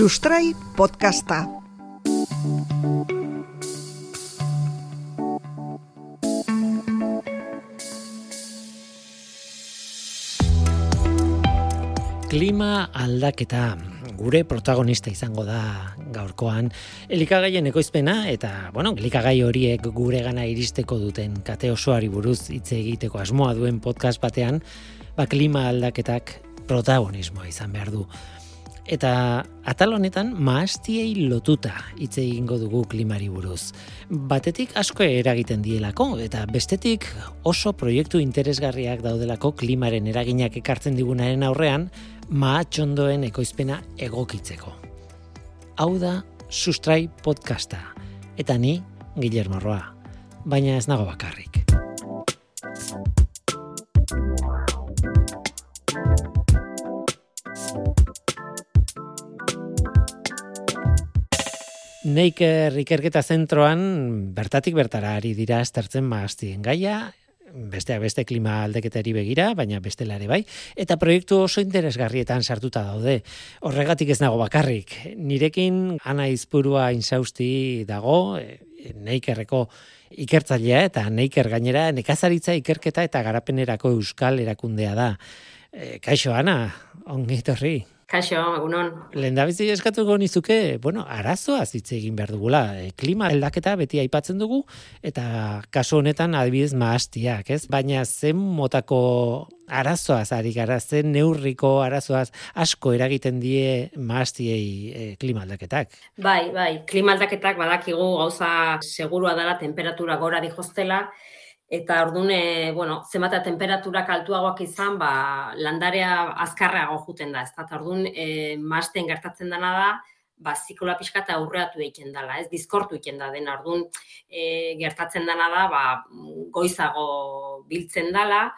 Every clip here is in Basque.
Sustrai podcasta. Klima aldaketa gure protagonista izango da gaurkoan elikagaien ekoizpena eta bueno, elikagai horiek gure gana iristeko duten kate osoari buruz hitz egiteko asmoa duen podcast batean, ba klima aldaketak protagonismoa izan behar du. Eta atal honetan maastiei lotuta hitz egingo dugu klimari buruz. Batetik asko eragiten dielako eta bestetik oso proiektu interesgarriak daudelako klimaren eraginak ekartzen digunaren aurrean maatxondoen ekoizpena egokitzeko. Hau da Sustrai podcasta eta ni Guillermo Roa, baina ez nago bakarrik. Neiker ikerketa zentroan bertatik bertara ari dira aztertzen maaztien gaia, besteak beste klima aldeketari begira, baina bestela ere bai, eta proiektu oso interesgarrietan sartuta daude. Horregatik ez nago bakarrik. Nirekin ana izpurua insausti dago, e, neikerreko ikertzailea eta neiker gainera nekazaritza ikerketa eta garapenerako euskal erakundea da. E, kaixo, ana, ongi torri. Kaixo, egunon. Lehen da bizi eskatuko nizuke, bueno, arazoa zitze egin behar dugula. E, klima aldaketa beti aipatzen dugu, eta kasu honetan adibidez maastiak, ez? Baina zen motako arazoaz ari gara, zen neurriko arazoaz asko eragiten die maastiei e, klima aldaketak. Bai, bai, klima aldaketak badakigu gauza segurua dela temperatura gora dihostela, eta ordun e, bueno, zenbata temperaturak altuagoak izan, ba, landarea azkarreago juten da, ezta? Ordun e, masten gertatzen dena da, ba zikloa pixka eta aurreatu egiten dela, ez bizkortu egiten da dena. Ordun e, gertatzen dena da, ba, goizago biltzen dela,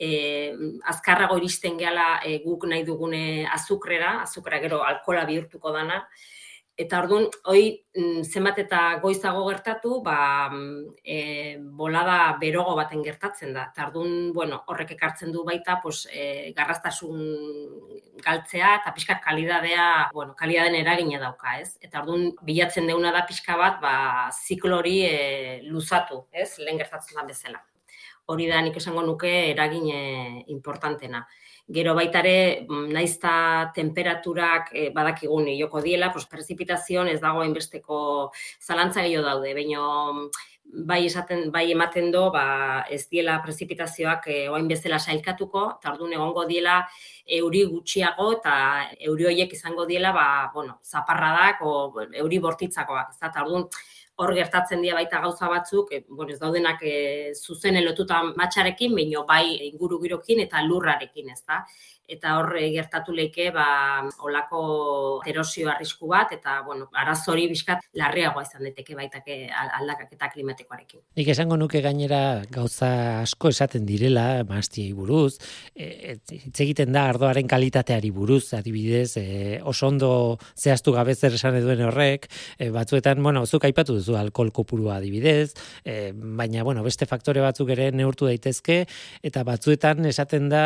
e, azkarrago iristen gehala e, guk nahi dugune azukrera, azukra gero alkola bihurtuko dana, Eta orduan, hoi mm, zenbat eta goizago gertatu, ba, e, bolada berogo baten gertatzen da. Eta orduan, bueno, horrek ekartzen du baita, pues, e, garrastasun galtzea eta pixka kalidadea, bueno, kalidaden eragina dauka, ez? Eta orduan, bilatzen deuna da pixka bat, ba, ziklori e, luzatu, ez? Lehen gertatzen da bezala. Hori da nik esango nuke eragin importantena. Gero baitare, mm, naizta temperaturak e, badakigun joko diela, pues, prezipitazioan ez dago hainbesteko zalantza gehiago daude, baino mm, bai esaten bai ematen do ba ez diela prezipitazioak e, oain bezala sailkatuko eta ordun egongo diela euri gutxiago eta euri hoiek izango diela ba bueno zaparradak o euri bortitzakoak ez da ordun hor gertatzen dira baita gauza batzuk, e, bueno, ez daudenak e, zuzen elotuta matxarekin, baino bai inguru girokin eta lurrarekin, ez da eta hor eh, gertatu leike ba olako erosio arrisku bat eta bueno arazo hori bizkat larriagoa izan daiteke baitake aldakak eta klimatikoarekin. Nik esango nuke gainera gauza asko esaten direla mastiei buruz, e, hitz egiten da ardoaren kalitateari buruz, adibidez, e, oso ondo zehaztu gabe zer esan duen horrek, e, batzuetan, bueno, zuk aipatu duzu alkohol kopurua adibidez, e, baina bueno, beste faktore batzuk ere neurtu daitezke eta batzuetan esaten da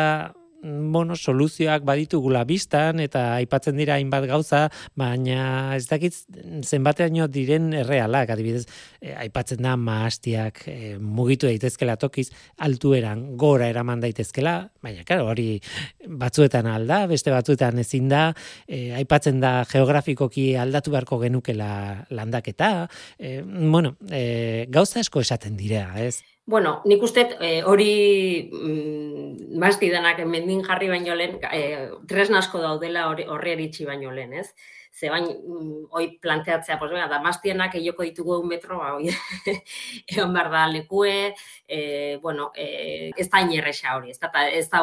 bueno, soluzioak baditugula biztan eta aipatzen dira hainbat gauza, baina ez dakit zenbateaino diren errealak, adibidez, eh, aipatzen da maastiak eh, mugitu daitezkela tokiz, altueran gora eraman daitezkela, baina claro, hori batzuetan alda, beste batzuetan ezin da, eh, aipatzen da geografikoki aldatu beharko genukela landaketa, eh, bueno, eh, gauza esko esaten dira, ez? Bueno, nik uste eh, hori mm, mazti denak mendin jarri baino lehen, eh, tresna asko daudela horri eritxi baino lehen, ez? Ze bain, mm, hoi planteatzea, pues, da maztienak eioko ditugu un metro, ba, oi, egon behar da lekue, eh, bueno, eh, ez da inerresa hori, ez da, ez da,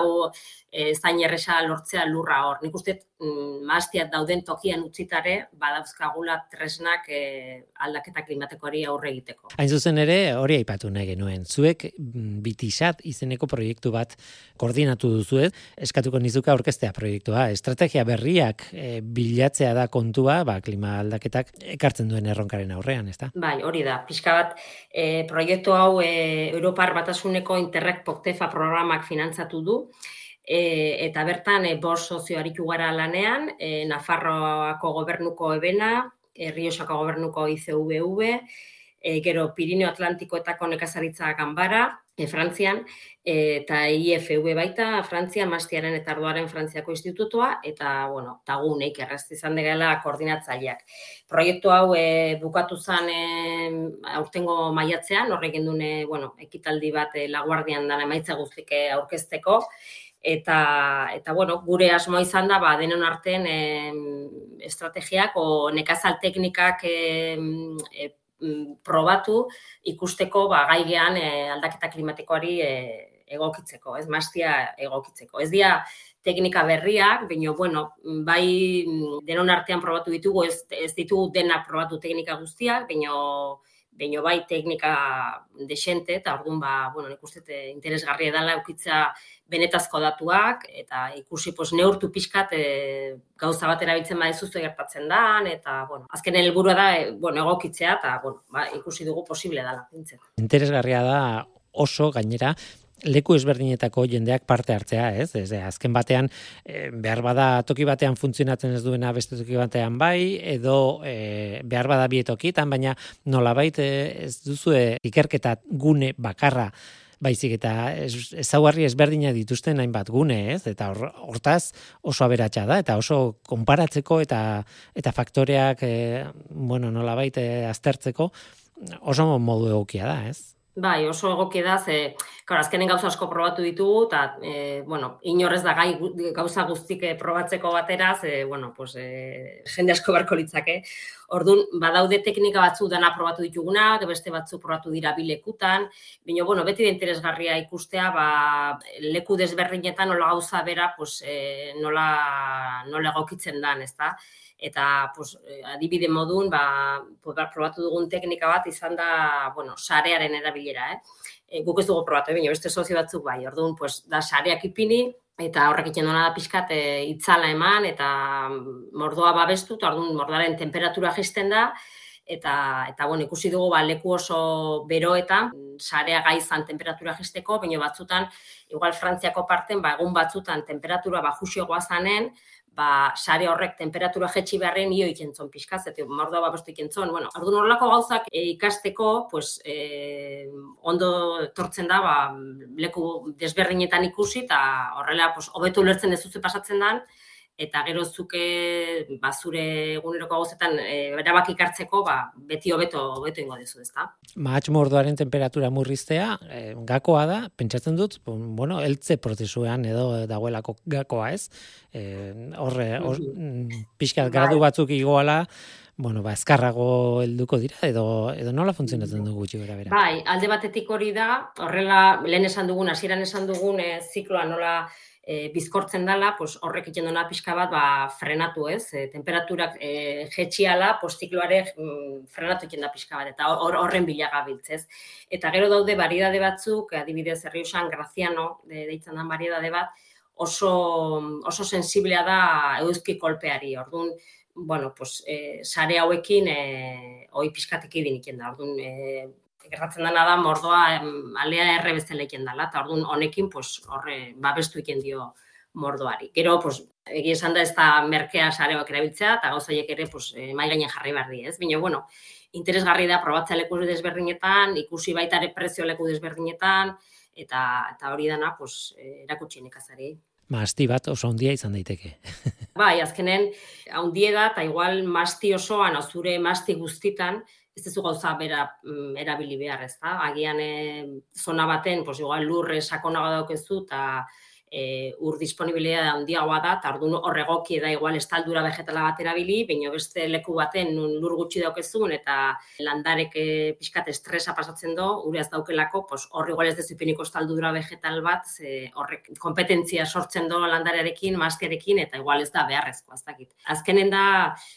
ez da inerresa lortzea lurra hor. Nik uste mm, dauden tokian utzitare, badauzkagula tresnak eh, aldaketa klimatikoari aurre egiteko. Hain zuzen ere, hori aipatu nahi genuen. Zuek mm, bitisat izeneko proiektu bat koordinatu duzuet, eskatuko nizuka orkestea proiektua. Estrategia berriak e, bilatzea da kontua, ba, klima aldaketak ekartzen duen erronkaren aurrean, ezta? Bai, hori da. Pixka bat, e, proiektu hau e, Europar Batasuneko Interreg Poktefa programak finantzatu du, e, eta bertan e, bos sozio aritu gara lanean, e, Nafarroako gobernuko ebena, e, Riosako gobernuko ICVV, e, gero Pirineo Atlantikoetako nekazaritza ganbara, e, Frantzian, eta IFV baita, Frantzia, Mastiaren eta Arduaren Frantziako Institutua, eta, bueno, taguneik errazti izan degela koordinatzaileak. Proiektu hau e, bukatu zen e, aurtengo maiatzean, horrek dune, bueno, ekitaldi bat e, laguardian dana emaitza guztik aurkezteko, eta, eta bueno, gure asmoa izan da, ba, denon artean e, estrategiak o nekazal teknikak e, e, Mm, probatu ikusteko ba gaigean e, aldaketa klimatikoari e, egokitzeko, ez mastia egokitzeko. Ez dira teknika berriak, baina bueno, bai denon artean probatu ditugu, ez, ez ditugu denak probatu teknika guztiak, baina baino bai teknika desente eta orduan ba bueno nik uste interesgarria dela ukitza benetazko datuak eta ikusi pos neurtu pixkat e, gauza bat erabiltzen badizu zu gertatzen dan eta bueno azken helburua da e, bueno egokitzea eta bueno ba, ikusi dugu posible dela pintzen. Interesgarria da oso gainera leku ezberdinetako jendeak parte hartzea, ez? Ez azken batean e, behar bada toki batean funtzionatzen ez duena beste toki batean bai edo e, behar bada bietokitan, baina nolabait e, ez duzu ikerketa gune bakarra baizik eta ezaugarri ezberdina dituzten hainbat gune, ez? Eta hortaz oso aberatsa da eta oso konparatzeko eta eta faktoreak e, bueno, nolabait aztertzeko oso modu egokia da, ez? Bai, oso egoki da, ze, klar, azkenen gauza asko probatu ditugu, eta, e, bueno, inorrez da gai gauza guztik eh, probatzeko batera, ze, bueno, pues, e, jende asko barko litzake. Orduan, badaude teknika batzu dana probatu ditugunak, beste batzu probatu dira bilekutan, baina, bueno, beti da interesgarria ikustea, ba, leku desberdinetan nola gauza bera, pues, e, nola, nola egokitzen dan, ez da? eta pues, eh, adibide modun, ba, pues, ba, probatu dugun teknika bat izan da, bueno, sarearen erabilera, eh? E, guk ez dugu probatu, baina beste sozio batzuk bai, orduan, pues, da sareak ipini, eta horrek iten da pixkat e, itzala eman, eta mordoa babestu, eta orduan mordaren temperatura jisten da, eta, eta bueno, ikusi dugu ba, leku oso beroetan, sarea gai izan temperatura jisteko, baina batzutan, igual Frantziako parten, ba, egun batzutan temperatura ba, zanen, ba, sare horrek temperatura jetxi beharren nio ikentzon pixka, zeti mordoa ba ikentzon. Bueno, ardu norlako gauzak e, ikasteko, pues, e, ondo tortzen da, ba, leku desberdinetan ikusi, eta horrela, pues, hobetu lertzen ez pasatzen dan, eta gero zuke ba zure eguneroko gauzetan e, erabaki hartzeko ba beti hobeto hobeto ingo dezu, ezta? Mahats mordoaren temperatura murriztea e, gakoa da, pentsatzen dut, bueno, eltze prozesuan edo dagoelako gakoa, ez? Eh, horre, hor, mm, pixka bai. gradu batzuk igoala, bueno, ba, eskarrago helduko dira, edo, edo nola funtzionatzen dugu gutxi bera bera? Bai, alde batetik hori da, horrela, lehen esan dugun, hasieran esan dugun, e, zikloa nola e, bizkortzen dela, pues horrek egiten duna pixka bat ba, frenatu ez, e, temperaturak e, jetxiala, postikloare mm, frenatu egiten da pixka bat, eta horren bilaga biltzez. Eta gero daude variedade batzuk, adibidez Herriosan Graziano, de, deitzen den variedade bat, oso, oso sensiblea da euzki kolpeari, orduan, bueno, pues, e, sare hauekin e, oi pixkatik idin da, orduan, e, gertatzen dena da mordoa alea erre beste leken dela, eta orduan honekin pues, horre babestu iken dio mordoari. Gero, pues, egia esan da ez da merkea sareoak erabiltzea, eta gauzaiek ere pues, eh, mai gainen jarri behar di, ez? Bino, bueno, interesgarri da probatza leku desberdinetan, ikusi baita ere prezio leku desberdinetan, eta, eta hori dana pues, eh, erakutsi nekazari. Masti bat oso handia izan daiteke. bai, azkenen, handie da, eta igual masti osoan, azure masti guztitan, ez duzu gauza bera mm, erabili behar, ez da? Agian e, zona baten, pues, igual lurre sakonago daukezu, eta e, ur disponibilidad handiagoa da, eta orduan horregoki da igual estaldura vegetala bat erabili, baina beste leku baten nun lur gutxi daukezun eta landarek e, pixkat estresa pasatzen do, ez daukelako, pues, horri igual ez dezupiniko estaldura vegetal bat, ze horrek kompetentzia sortzen do landarearekin, maztiarekin, eta igual ez da beharrezko, ez dakit. Azkenen da,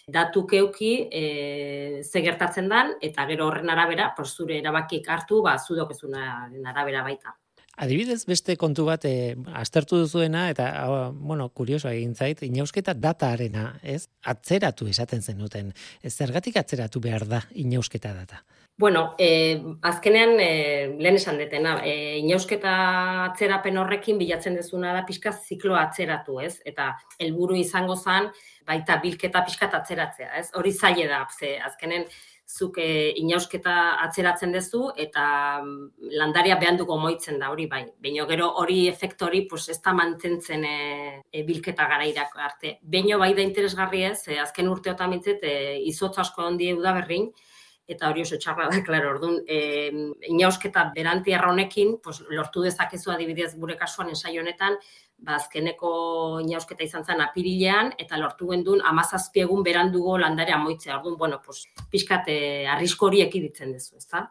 datu keuki e, ze gertatzen dan, eta gero horren arabera, pues, zure erabakik hartu, ba, zudokezunaren arabera baita. Adibidez, beste kontu bat e, aztertu duzuena, eta, ah, bueno, kurioso egin zait, inausketa dataarena, ez? Atzeratu esaten zenuten. Ez zergatik atzeratu behar da inausketa data? Bueno, e, azkenean, e, lehen esan detena, e, inausketa atzerapen horrekin bilatzen dezuna da pixka zikloa atzeratu, ez? Eta helburu izango zen, baita bilketa pixka atzeratzea, ez? Hori zaile da, ze, azkenen, zuk e, inausketa atzeratzen duzu eta mm, landaria behan dugu moitzen da hori bai. Baina gero hori efektori pues, ez da mantentzen e, e, bilketa gara irako arte. Baina bai da interesgarri ez, e, azken urteotan mintzet, e, izotz asko ondi da berrin, eta hori oso txarra da, klaro, orduan, e, inausketa beranti honekin, pues, lortu dezakezu adibidez gure kasuan ensai honetan, ba, azkeneko inausketa izan zen apirilean, eta lortu gendun amazazpiegun berandugo landare amoitzea, orduan, bueno, pues, pixkat, eh, arrisko hori ekiditzen dezu, ezta?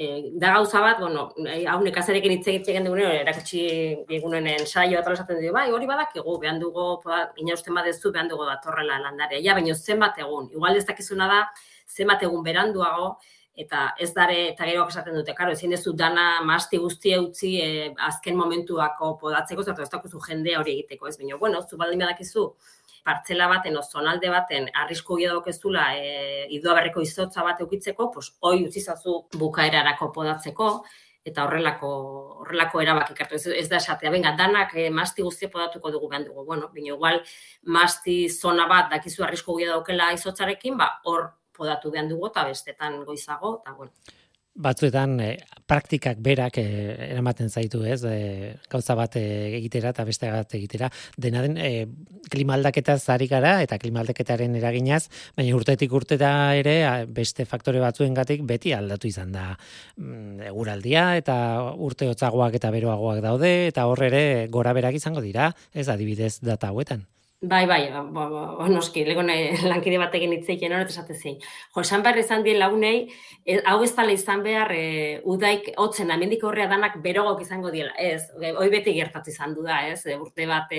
E, da gauza bat, bueno, hau nekazarekin hitz egiten dugu, erakutsi egunen ensaio eta esaten bai, hori badak egu, behan dugu, inausten badezu, behan dugu datorrela landarea. Ja, baina zenbat egun, igual ez dakizuna da, zenbat egun beranduago, eta ez dare, eta gero esaten dute, karo, ezin dezu dana masti guztia utzi e, azken momentuako podatzeko, zertu ez dakuzu jendea hori egiteko, ez baina, bueno, zu baldin badakizu, partzela baten, o zonalde baten, arrisku gira dokezula, e, idua berriko izotza bat eukitzeko, pues, hoi utzi zazu bukaerarako podatzeko, eta horrelako horrelako erabaki hartu ez, ez da esatea benga danak eh, masti guztia podatuko dugu behan dugu. Bueno baina igual masti zona bat dakizu arrisku gida daukela izotzarekin ba hor podatu behan dugu eta bestetan goizago, eta bueno. Batzuetan eh, praktikak berak eh, eramaten zaitu, ez? E, gauza bat egitera eta beste bat egitera. Dena den, e, klima aldaketa zari gara eta klima aldaketaren eraginaz, baina urtetik urteta ere beste faktore batzuengatik beti aldatu izan da mm, eguraldia eta urte hotzagoak eta beroagoak daude eta hor ere gora berak izango dira, ez adibidez data hauetan. Bai, bai, bo, bo, bo, noski, lego lankide batekin hitzeik hor, eta esate zein. Jo, esan behar izan dien lagunei, e, hau ez tala izan behar, e, udaik, otzen, amendik horrea danak berogok izango diela, ez, hoi beti gertatu izan du da, ez, e, urte, bat,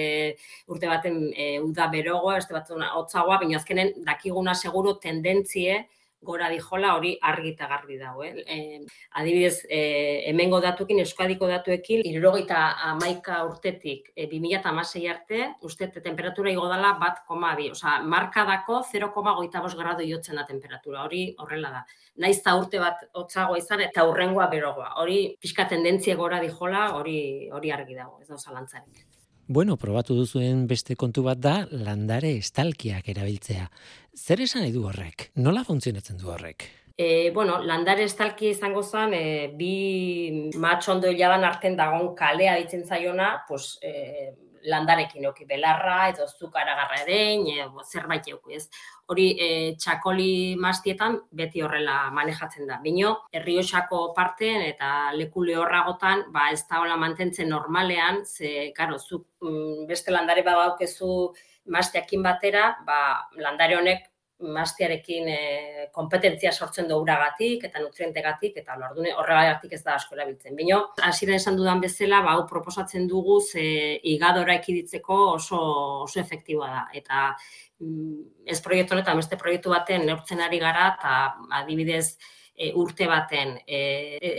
urte baten e, uda berogoa, ez bat hotzagoa, baina azkenen dakiguna seguro tendentzie, gora dijola hori argi eta garbi dago. Eh? Adibidez, e, hemengo datukin, euskadiko datuekin, irurogeita amaika urtetik e, 2008 arte, uste temperatura igo dela bat koma bi. Osa, markadako 0,goita grado iotzen da temperatura. Hori horrela da. Naiz ta urte bat hotzagoa izan eta urrengoa berogoa. Hori pixka tendentzia gora dijola, hori hori argi dago, ez da zalantzarik. Bueno, probatu duzuen beste kontu bat da landare estalkiak erabiltzea. Zer esan edu horrek? Nola funtzionatzen du horrek? E, bueno, landare estalki izango zen, e, bi matxondo hiladan arten dagon kalea ditzen zaiona, pues, e, landarekin oki belarra, edo zukara garra edein, e, zerbait euk, ez. Hori e, txakoli mastietan beti horrela manejatzen da. Bino, herriosako parten eta leku lehorragotan, ba, ez da hola mantentzen normalean, ze, karo, zu, mm, beste landare badaukezu mastiakin batera, ba, landare honek mastiarekin e, kompetentzia sortzen du uragatik eta nutrientegatik eta ordune horregatik ez da asko erabiltzen. Bino, hasiera esan dudan bezala, ba hau proposatzen dugu ze igadora ekiditzeko oso oso efektiboa da eta mm, ez proiektu honetan beste proiektu baten neurtzen ari gara eta adibidez e, urte baten e,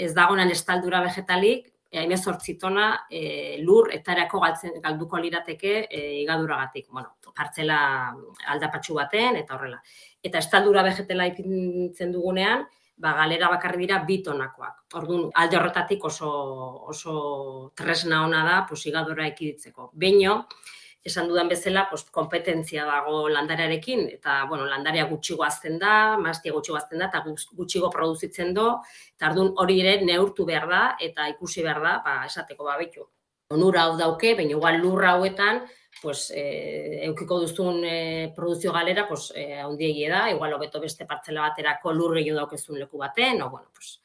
ez dagoenan estaldura vegetalik hain tona e, lur eta erako galtzen, galduko lirateke e, igaduragatik. Bueno, partzela aldapatxu baten eta horrela. Eta estaldura vegetela ipintzen dugunean, ba, galera bakarri dira bi tonakoak. Orduan, alde horretatik oso, oso tresna ona da, pues, igadura ekiditzeko. Beino, esan dudan bezala, pues, kompetentzia dago landarearekin, eta, bueno, landarea gutxigo azten da, mastia gutxigo azten da, eta gutxigo produzitzen do, eta ardun hori ere neurtu behar da, eta ikusi behar da, ba, esateko ba, betu. Onura hau dauke, baina igual lurra hauetan, pues, e, eukiko duzun e, produzio galera, pues, e, da, igual hobeto beste partzela baterako lurre jo daukezun leku baten, o, bueno, pues,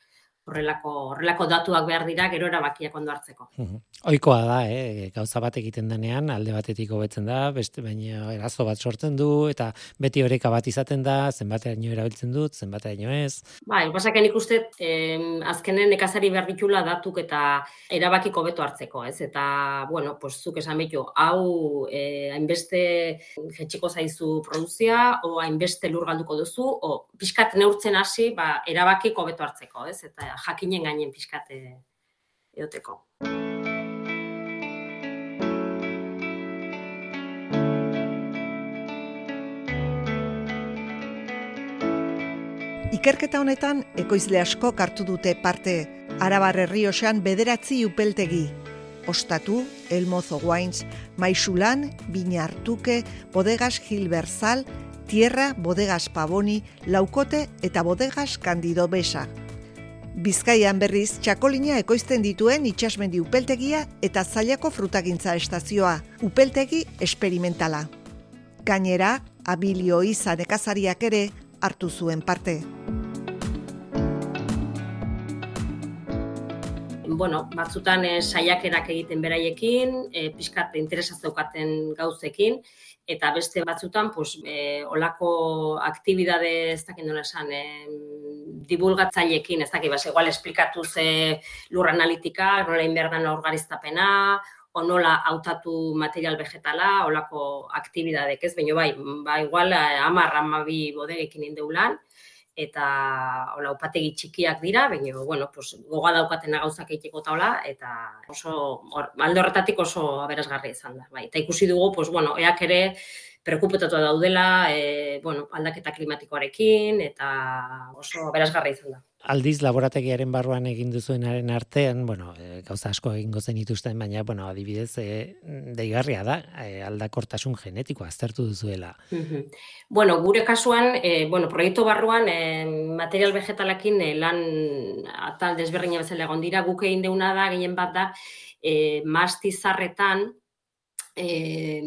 horrelako horrelako datuak behar dira gero erabakiak ondo hartzeko. Ohikoa da, eh, gauza bat egiten denean alde batetik hobetzen da, beste baina erazo bat sortzen du eta beti oreka bat izaten da, zenbateraino erabiltzen dut, zenbateraino ez. Bai, pasaken ikuste eh, azkenen nekazari behar ditula datuk eta erabakiko beto hartzeko, ez? Eta bueno, pues zuk esan bitu, hau eh hainbeste jetxiko zaizu produzia o hainbeste lur galduko duzu o pixkat neurtzen hasi, ba erabakiko beto hartzeko, ez? Eta jakinen gainen pixkate eoteko. Ikerketa honetan ekoizle asko kartu dute parte Arabar Herrioxan bederatzi upeltegi. Ostatu, Elmozo Wines, Maixulan, Biñartuke, Bodegas Gilberzal, Tierra, Bodegas Pavoni, Laukote eta Bodegas Candido Besa. Bizkaian berriz, txakolina ekoizten dituen itxasmendi upeltegia eta zailako frutagintza estazioa, upeltegi esperimentala. Gainera, abilio izan ekazariak ere hartu zuen parte. Bueno, batzutan e, saiakerak egiten beraiekin, e, pixkat interesa zeukaten gauzekin, eta beste batzutan, pues, e, olako aktibidade, ez dakit nola esan, e, divulgatzailekin, ez dakit, bas, igual esplikatu ze lur analitika, nola inberdan orgariztapena, o nola hautatu material vegetala, olako aktibidadek, ez, baina bai, ba, igual, amar, amabi bodegekin indeulan, eta hola upategi txikiak dira, baina bueno, pues goga daukatena gauzak egiteko taola eta oso or, alde horretatik oso aberasgarri izan da. Bai, eta ikusi dugu, pues bueno, eak ere preokupetatu daudela, e, bueno, aldaketa klimatikoarekin eta oso aberasgarri izan da aldiz laborategiaren barruan egin duzuenaren artean, bueno, e, gauza asko egingo zen ituzten, baina, bueno, adibidez, e, deigarria da, e, aldakortasun genetiko aztertu duzuela. Bueno, gure kasuan, e, bueno, proiektu barruan, e, material vegetalakin e, lan atal desberdina bezala egon dira, guk egin deuna da, gehien bat da, e, mastizarretan, e,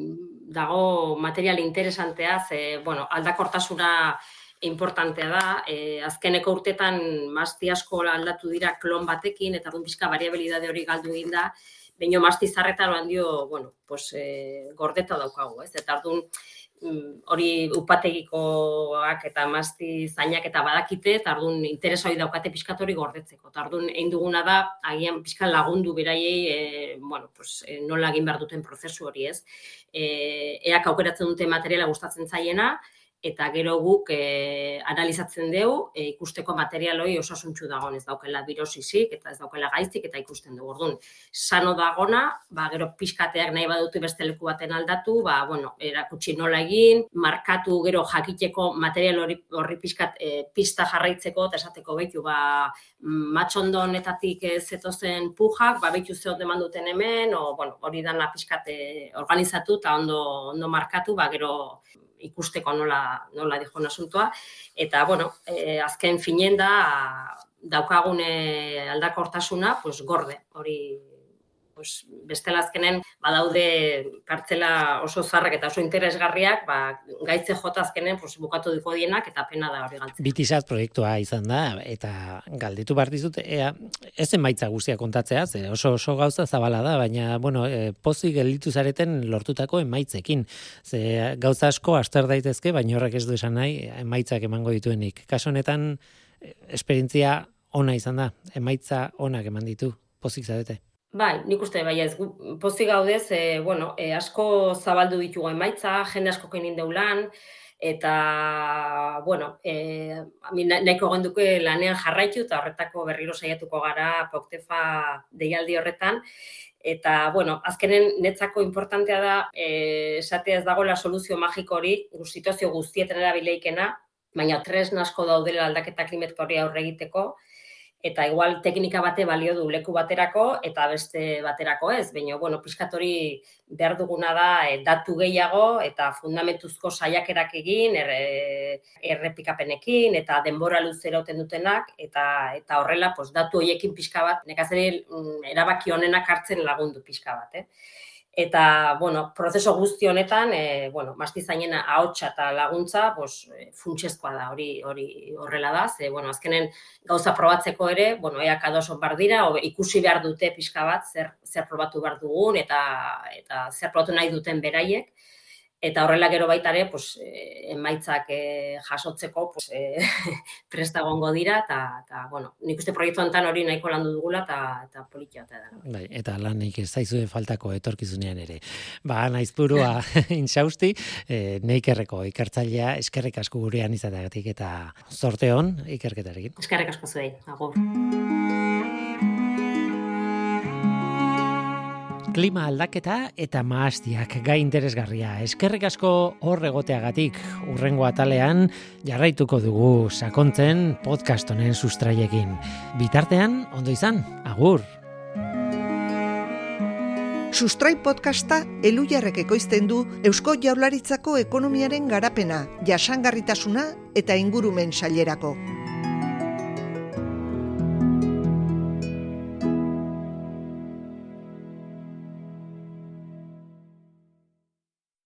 dago material interesantea, ze, bueno, aldakortasuna importantea da, e, azkeneko urtetan mazti asko aldatu dira klon batekin, eta dun pixka variabilidade hori galdu egin da, baino mazti zarretan handio, bueno, pues, e, gordeta daukagu, ez? Eta ardun, mm, hori upategikoak eta mazti zainak eta badakite, eta ardun interesa hori daukate pixkat hori gordetzeko. Eta ardun, egin duguna da, agian pixka lagundu beraiei, e, bueno, pues, e, nola egin behar duten prozesu hori, ez? E, eak aukeratzen dute materiala gustatzen zaiena, eta gero guk e, analizatzen dugu e, ikusteko material hori osasuntxu dagoen ez daukela birosisik eta ez daukela gaiztik eta ikusten dugu. Orduan, sano dagona, ba, gero pixkateak nahi badutu beste leku baten aldatu, ba, bueno, erakutsi nola egin, markatu gero jakiteko material hori horri pixkat e, pista jarraitzeko eta esateko behitu, ba, matxondo honetatik zetozen pujak, ba, behitu ze ondo duten hemen, o, bueno, hori dana pixkate organizatu eta ondo, ondo markatu, ba, gero ikusteko nola, nola dijon asuntoa. Eta, bueno, e, azken finen da, daukagune aldakortasuna, pues, gorde, hori pues, bestela azkenen badaude kartzela oso zarrak eta oso interesgarriak, ba, gaitze jota azkenen pues, bukatu diko dienak eta pena da hori galtzen. Bitizat proiektua izan da, eta galditu behar dizut, ea, ez emaitza guztia kontatzea, ze oso oso gauza zabala da, baina, bueno, e, pozi gelditu zareten lortutako emaitzekin. Ze gauza asko aster daitezke, baina horrek ez du esan nahi, emaitzak emango dituenik. Kaso honetan, e, esperientzia ona izan da, emaitza onak eman ditu, pozik zarete. Bai, nik uste, bai ez, pozik gaudez, e, bueno, e, asko zabaldu ditugu emaitza, jende asko kenin deulan, eta, bueno, e, nahiko genduke lanean jarraitu, eta horretako berriro saiatuko gara poktefa deialdi horretan, eta, bueno, azkenen netzako importantea da, e, esatea ez dagoela soluzio magiko hori, situazio guztietan erabileikena, baina tres nasko daudela aldaketa klimatiko hori aurre egiteko, eta igual teknika bate balio du leku baterako eta beste baterako ez, baina bueno, piskatori behar duguna da e, datu gehiago eta fundamentuzko saiakerak egin, er, errepikapenekin eta denbora luzera uten dutenak eta eta horrela pues, datu hoiekin pixka bat, nekazeri mm, erabaki honenak hartzen lagundu pixka bat. Eh? Eta, bueno, prozeso guzti honetan, e, bueno, mastizainena ahotsa eta laguntza, pues, e, funtsezkoa da, hori hori horrela da, ze, bueno, azkenen gauza probatzeko ere, bueno, eak adoso bar dira, o, ikusi behar dute pixka bat, zer, zer probatu behar dugun, eta, eta zer probatu nahi duten beraiek, eta horrela gero baita ere, pues, eh, emaitzak eh, jasotzeko pues, eh, prestagongo dira, eta, eta bueno, nik uste proiektu enten hori nahiko landu dugula, eta, eta politia eta da. Bai, eta lan nik ez zaizu faltako etorkizunean ere. Ba, naiz burua insausti, eh, neikerreko ikartzailea, eskerrik asko gurean izateagatik, eta zorte hon ikerketarekin. Eskerrik asko zuei, agur. Klima aldaketa eta maastiak gai interesgarria. Eskerrik asko hor egoteagatik urrengo atalean jarraituko dugu sakontzen podcast honen sustraiekin. Bitartean, ondo izan, agur! Sustrai podcasta elujarrek ekoizten du Eusko Jaurlaritzako ekonomiaren garapena, jasangarritasuna eta ingurumen sailerako.